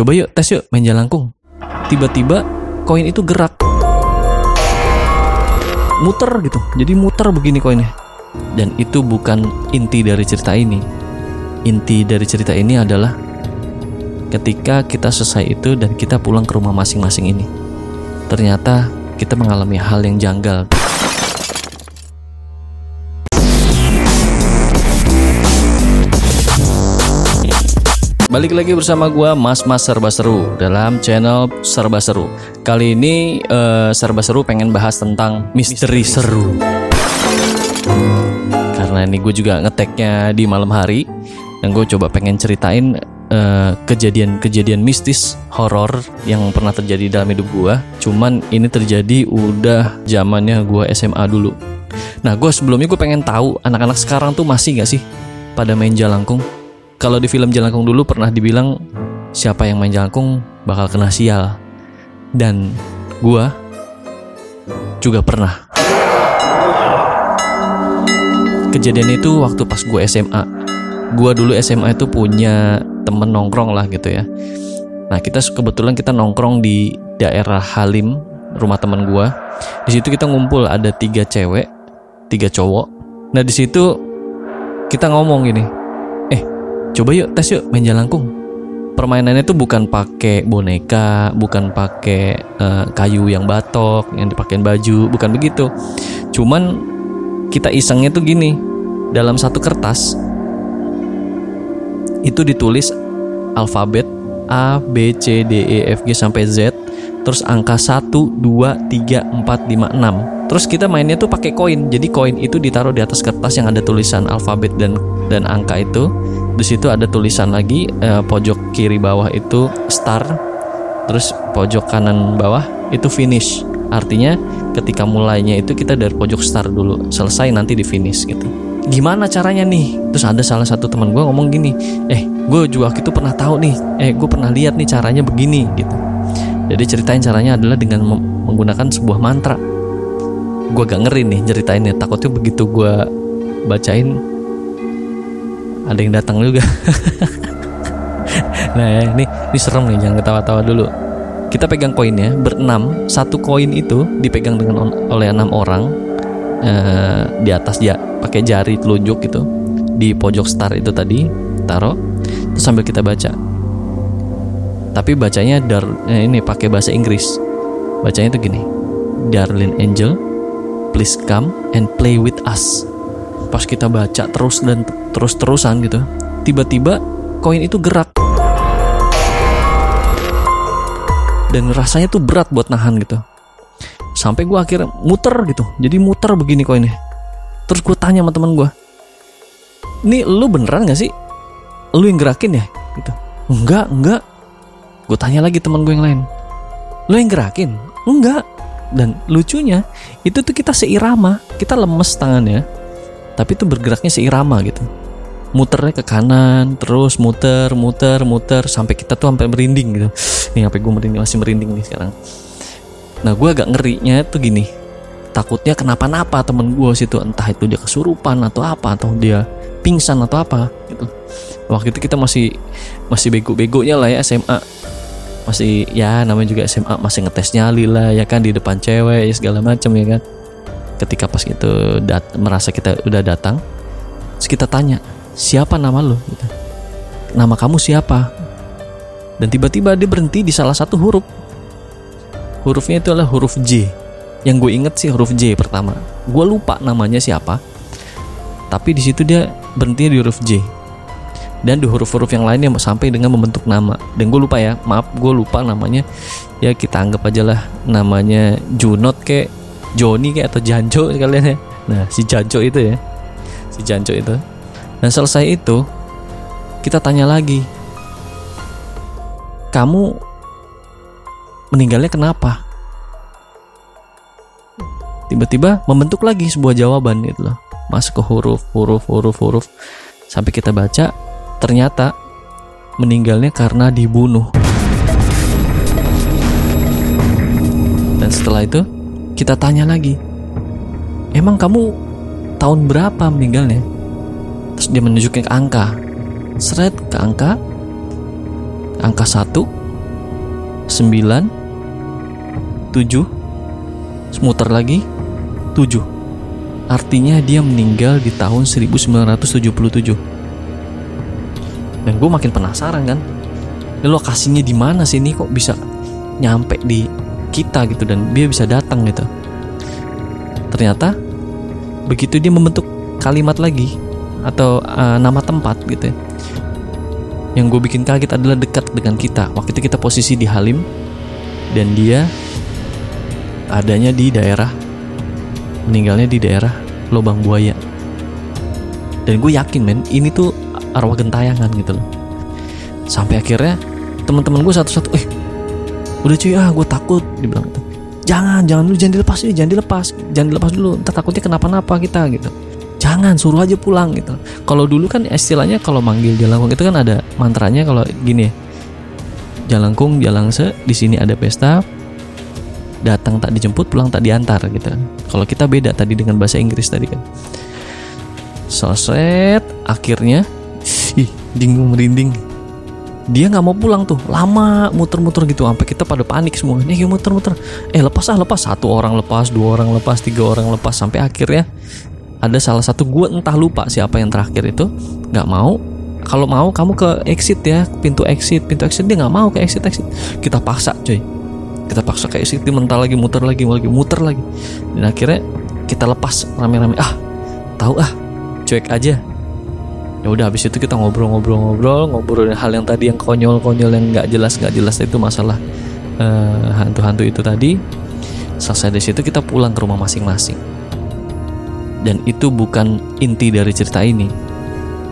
coba yuk tes yuk main jalangkung. Tiba-tiba koin itu gerak. Muter gitu. Jadi muter begini koinnya. Dan itu bukan inti dari cerita ini. Inti dari cerita ini adalah ketika kita selesai itu dan kita pulang ke rumah masing-masing ini. Ternyata kita mengalami hal yang janggal. Balik lagi bersama gua Mas Mas Serba Seru dalam channel Serba Seru. Kali ini eh, Serba Seru pengen bahas tentang misteri seru. Karena ini gue juga ngeteknya di malam hari dan gue coba pengen ceritain eh, kejadian-kejadian mistis horor yang pernah terjadi dalam hidup gua. Cuman ini terjadi udah zamannya gua SMA dulu. Nah, gue sebelumnya gue pengen tahu anak-anak sekarang tuh masih gak sih pada main jalangkung? Kalau di film Jalangkung dulu pernah dibilang siapa yang main jalangkung bakal kena sial. Dan gua juga pernah. Kejadian itu waktu pas gue SMA. Gua dulu SMA itu punya temen nongkrong lah gitu ya. Nah kita kebetulan kita nongkrong di daerah Halim, rumah temen gua. Di situ kita ngumpul ada tiga cewek, tiga cowok. Nah di situ kita ngomong gini, coba yuk tes yuk main jalangkung. Permainannya tuh bukan pakai boneka, bukan pakai eh, kayu yang batok, yang dipakein baju, bukan begitu. Cuman kita isengnya tuh gini, dalam satu kertas itu ditulis alfabet A, B, C, D, E, F, G sampai Z terus angka 1, 2, 3, 4, 5, 6 terus kita mainnya tuh pakai koin jadi koin itu ditaruh di atas kertas yang ada tulisan alfabet dan dan angka itu di situ ada tulisan lagi eh, pojok kiri bawah itu star terus pojok kanan bawah itu finish. Artinya ketika mulainya itu kita dari pojok start dulu selesai nanti di finish gitu. Gimana caranya nih? Terus ada salah satu teman gue ngomong gini eh gue juga itu pernah tahu nih eh gue pernah lihat nih caranya begini gitu. Jadi ceritain caranya adalah dengan menggunakan sebuah mantra. Gue gak ngeri nih ceritainnya takutnya begitu gue bacain ada yang datang juga. Nah ya, ini ini serem nih jangan ketawa-tawa dulu. Kita pegang koinnya berenam satu koin itu dipegang dengan oleh enam orang eh, di atas ya pakai jari telunjuk gitu di pojok star itu tadi taruh terus sambil kita baca. Tapi bacanya dar eh, ini pakai bahasa Inggris. Bacanya itu gini darling angel please come and play with us pas kita baca terus dan terus terusan gitu tiba-tiba koin itu gerak. Dan rasanya tuh berat buat nahan gitu. Sampai gue akhirnya muter gitu. Jadi muter begini koinnya. Terus gue tanya sama teman gue ini lu beneran gak sih? Lu yang gerakin ya? Gitu. Enggak enggak. Gue tanya lagi teman gue yang lain lu yang gerakin? Enggak. Dan lucunya itu tuh kita seirama kita lemes tangannya tapi tuh bergeraknya seirama gitu. Muternya ke kanan terus muter muter muter sampai kita tuh sampai merinding gitu. Nih sampai gue merinding masih merinding nih sekarang. Nah gue agak ngerinya tuh gini. Takutnya kenapa-napa temen gue situ entah itu dia kesurupan atau apa atau dia pingsan atau apa gitu. Waktu itu kita masih masih bego-begonya lah ya SMA masih ya namanya juga SMA masih ngetes nyali lah ya kan di depan cewek ya segala macam ya kan ketika pas itu dat merasa kita udah datang terus kita tanya siapa nama lo gitu. nama kamu siapa? Dan tiba-tiba dia berhenti di salah satu huruf. Hurufnya itu adalah huruf J. Yang gue inget sih huruf J pertama. Gue lupa namanya siapa. Tapi di situ dia berhenti di huruf J. Dan di huruf-huruf yang lainnya sampai dengan membentuk nama. Dan gue lupa ya maaf gue lupa namanya. Ya kita anggap aja lah namanya Junot kayak Joni kayak atau Janjo kalian ya. Nah si Janjo itu ya. Si Janjo itu. Dan selesai itu kita tanya lagi kamu meninggalnya kenapa? Tiba-tiba membentuk lagi sebuah jawaban gitu loh. Masuk ke huruf huruf huruf huruf. Sampai kita baca ternyata meninggalnya karena dibunuh. Dan setelah itu kita tanya lagi emang kamu tahun berapa meninggalnya? Terus dia menunjukkan ke angka. Seret ke angka angka 1 9 7 semuter lagi 7 artinya dia meninggal di tahun 1977 dan gue makin penasaran kan lokasinya di mana sih ini? Kok bisa nyampe di kita gitu dan dia bisa datang gitu. Ternyata begitu dia membentuk kalimat lagi atau uh, nama tempat gitu ya, yang gue bikin kaget adalah dekat dengan kita. Waktu itu kita posisi di Halim dan dia adanya di daerah meninggalnya di daerah lubang buaya. Dan gue yakin men ini tuh arwah gentayangan gitu loh. Sampai akhirnya teman-teman gue satu-satu eh udah cuy ah gue takut dibilang gitu. Jangan jangan dulu jangan dilepas dulu jangan dilepas jangan dilepas dulu. Ntar takutnya kenapa-napa kita gitu. Jangan suruh aja pulang gitu. Kalau dulu kan istilahnya kalau manggil jalangkung itu kan ada mantranya kalau gini ya jalangkung jalangse di sini ada pesta datang tak dijemput pulang tak diantar gitu. Kalau kita beda tadi dengan bahasa Inggris tadi kan. Selesai akhirnya ih bingung merinding dia nggak mau pulang tuh. Lama muter-muter gitu sampai kita pada panik semua nih muter-muter. Eh lepas ah lepas. Satu orang lepas dua orang lepas tiga orang lepas sampai akhirnya ada salah satu gue entah lupa siapa yang terakhir itu nggak mau. Kalau mau kamu ke exit ya pintu exit. Pintu exit dia nggak mau ke exit exit. Kita paksa coy. Kita paksa ke exit dia mental lagi muter lagi lagi muter lagi. Dan akhirnya kita lepas rame-rame. Ah tahu ah cuek aja ya udah habis itu kita ngobrol-ngobrol-ngobrol ngobrolin hal yang tadi yang konyol-konyol yang nggak jelas nggak jelas itu masalah eh, hantu-hantu itu tadi. Selesai dari situ kita pulang ke rumah masing-masing. Dan itu bukan inti dari cerita ini.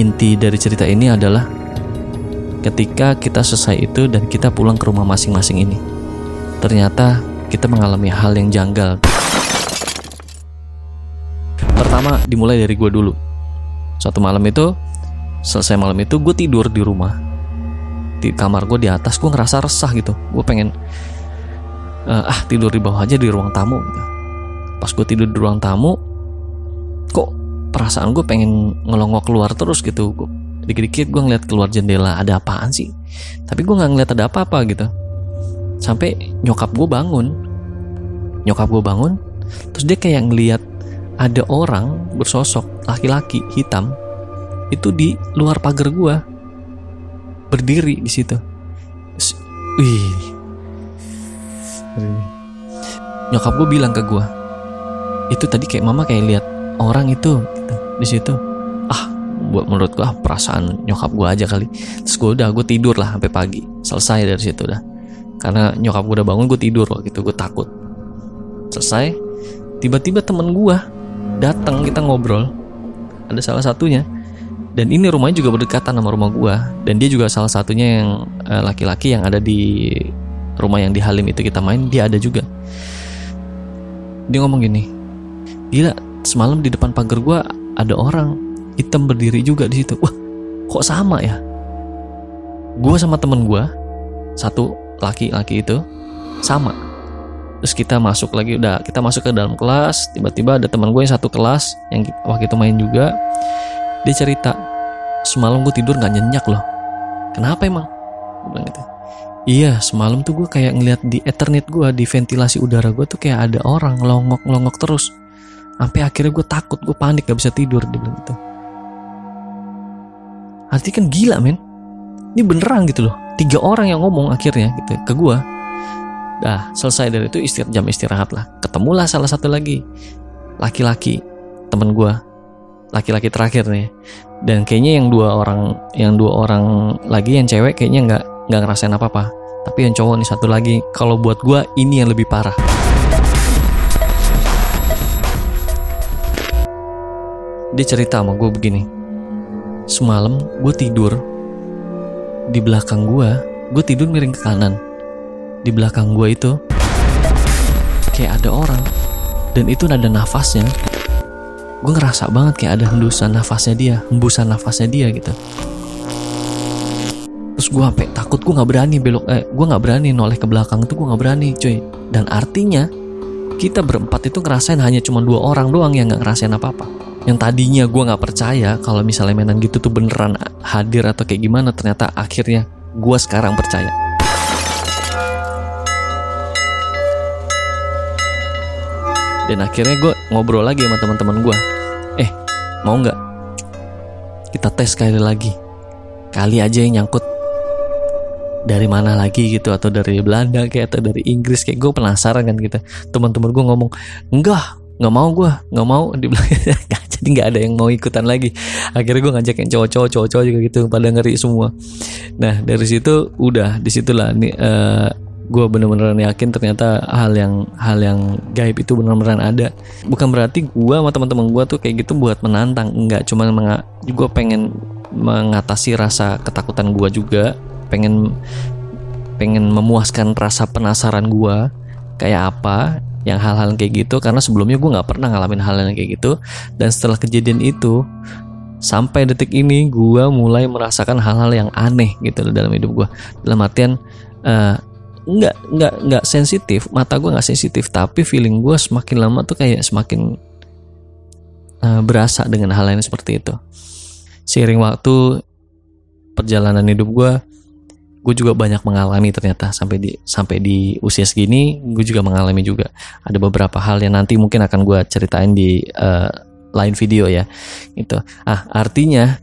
Inti dari cerita ini adalah ketika kita selesai itu dan kita pulang ke rumah masing-masing ini ternyata kita mengalami hal yang janggal. Pertama dimulai dari gue dulu. Suatu malam itu selesai malam itu gue tidur di rumah. Di kamar gue di atas gue ngerasa resah gitu. Gue pengen uh, ah tidur di bawah aja di ruang tamu. Gitu. pas gue tidur di ruang tamu kok perasaan gue pengen ngelongok keluar terus gitu. Dikit-dikit gue ngeliat keluar jendela ada apaan sih? Tapi gue nggak ngeliat ada apa-apa gitu. Sampai nyokap gue bangun. Nyokap gue bangun terus dia kayak ngeliat ada orang bersosok laki-laki hitam itu di luar pagar gua. Berdiri di situ. Wih. Nyokap gue bilang ke gua itu tadi kayak mama kayak lihat orang itu gitu, di situ. Ah buat menurut gua ah, perasaan nyokap gua aja kali. Terus gua udah gue tidur lah sampai pagi. Selesai dari situ dah karena nyokap gue udah bangun gue tidur waktu itu gue takut. Selesai tiba-tiba temen gue datang kita ngobrol. Ada salah satunya dan ini rumahnya juga berdekatan sama rumah gua. Dan dia juga salah satunya yang eh, laki-laki uh, yang ada di rumah yang di Halim itu kita main dia ada juga. Dia ngomong gini gila semalam di depan pagar gua ada orang hitam berdiri juga di situ. Wah kok sama ya? Gua sama temen gua satu laki-laki itu sama. Terus kita masuk lagi udah kita masuk ke dalam kelas tiba-tiba ada teman gue yang satu kelas yang waktu itu main juga dia cerita semalam gue tidur nggak nyenyak loh. Kenapa emang? Gue bilang gitu. Iya semalam tuh gue kayak ngeliat di ethernet gue di ventilasi udara gue tuh kayak ada orang ngelongok ngelongok terus. Sampai akhirnya gue takut gue panik gak bisa tidur dia bilang gitu. Arti kan gila men. Ini beneran gitu loh. Tiga orang yang ngomong akhirnya gitu ke gue dah selesai dari itu istirahat jam istirahat lah. Ketemulah salah satu lagi. Laki-laki temen gue laki-laki terakhir nih. Dan kayaknya yang dua orang yang dua orang lagi yang cewek kayaknya nggak nggak ngerasain apa apa tapi yang cowok nih satu lagi. Kalau buat gue ini yang lebih parah. Dia cerita sama gue begini. Semalam gue tidur di belakang gue gue tidur miring ke kanan. Di belakang gue itu kayak ada orang dan itu ada nafasnya gue ngerasa banget kayak ada hembusan nafasnya dia hembusan nafasnya dia gitu. Terus gue sampai takut gue nggak berani belok eh gue nggak berani noleh ke belakang itu gue nggak berani cuy. Dan artinya kita berempat itu ngerasain hanya cuma dua orang doang yang nggak ngerasain apa apa yang tadinya gue nggak percaya kalau misalnya mainan gitu tuh beneran hadir atau kayak gimana ternyata akhirnya gue sekarang percaya dan akhirnya gue ngobrol lagi sama teman-teman gue eh mau nggak? Kita tes sekali lagi. Kali aja yang nyangkut. Dari mana lagi gitu atau dari Belanda kayak atau dari Inggris kayak. Gue penasaran kan gitu teman-teman gue ngomong enggak nggak mau gue nggak mau. Dibilang jadi nggak ada yang mau ikutan lagi. Akhirnya gue ngajak yang cowok-cowok cowok-cowok juga gitu pada ngeri semua. Nah dari situ udah di situlah nih uh, gue bener-bener yakin ternyata hal yang hal yang gaib itu bener-bener ada. Bukan berarti gue sama teman-teman gue tuh kayak gitu buat menantang enggak. Cuman gue pengen mengatasi rasa ketakutan gue juga. Pengen pengen memuaskan rasa penasaran gue kayak apa yang hal-hal kayak gitu. Karena sebelumnya gue nggak pernah ngalamin hal yang kayak gitu. Dan setelah kejadian itu sampai detik ini gue mulai merasakan hal-hal yang aneh gitu dalam hidup gue dalam artian uh, nggak nggak nggak sensitif mata gue nggak sensitif tapi feeling gue semakin lama tuh kayak semakin uh, berasa dengan hal lain seperti itu. Seiring waktu perjalanan hidup gue gue juga banyak mengalami ternyata sampai di sampai di usia segini gue juga mengalami juga. Ada beberapa hal yang nanti mungkin akan gue ceritain di uh, lain video ya itu ah artinya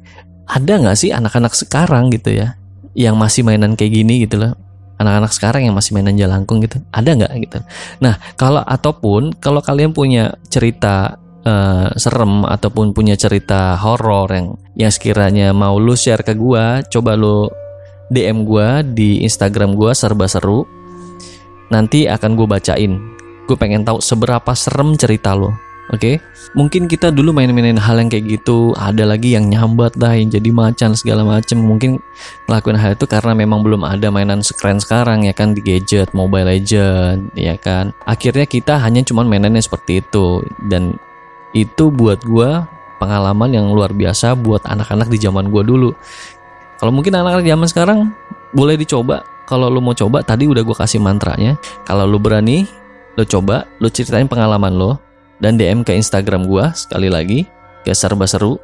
ada nggak sih anak-anak sekarang gitu ya yang masih mainan kayak gini gitu loh anak-anak sekarang yang masih mainan jalangkung gitu ada nggak gitu? Nah kalau ataupun kalau kalian punya cerita uh, serem ataupun punya cerita horor yang yang sekiranya mau lu share ke gua coba lu DM gua di Instagram gua serba seru. Nanti akan gue bacain. Gue pengen tahu seberapa serem cerita lo Oke, okay? mungkin kita dulu main-mainin hal yang kayak gitu, ada lagi yang nyambat dah, yang jadi macan segala macem. Mungkin ngelakuin hal itu karena memang belum ada mainan sekeren sekarang ya kan di gadget, Mobile Legend, ya kan. Akhirnya kita hanya cuman mainannya seperti itu dan itu buat gua pengalaman yang luar biasa buat anak-anak di zaman gua dulu. Kalau mungkin anak-anak zaman sekarang boleh dicoba. Kalau lu mau coba, tadi udah gua kasih mantranya. Kalau lu berani, lo coba, lo ceritain pengalaman lo dan DM ke Instagram gua sekali lagi ke serba seru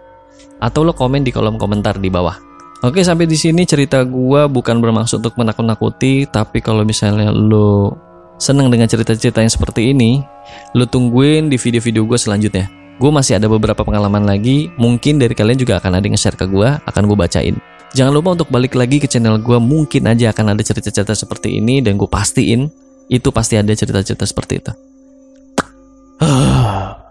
atau lo komen di kolom komentar di bawah. Oke, sampai di sini cerita gua bukan bermaksud untuk menakut-nakuti, tapi kalau misalnya lo seneng dengan cerita-cerita yang seperti ini, lo tungguin di video-video gue selanjutnya. Gue masih ada beberapa pengalaman lagi, mungkin dari kalian juga akan ada yang share ke gue, akan gue bacain. Jangan lupa untuk balik lagi ke channel gue, mungkin aja akan ada cerita-cerita seperti ini, dan gue pastiin itu pasti ada cerita-cerita seperti itu. 啊。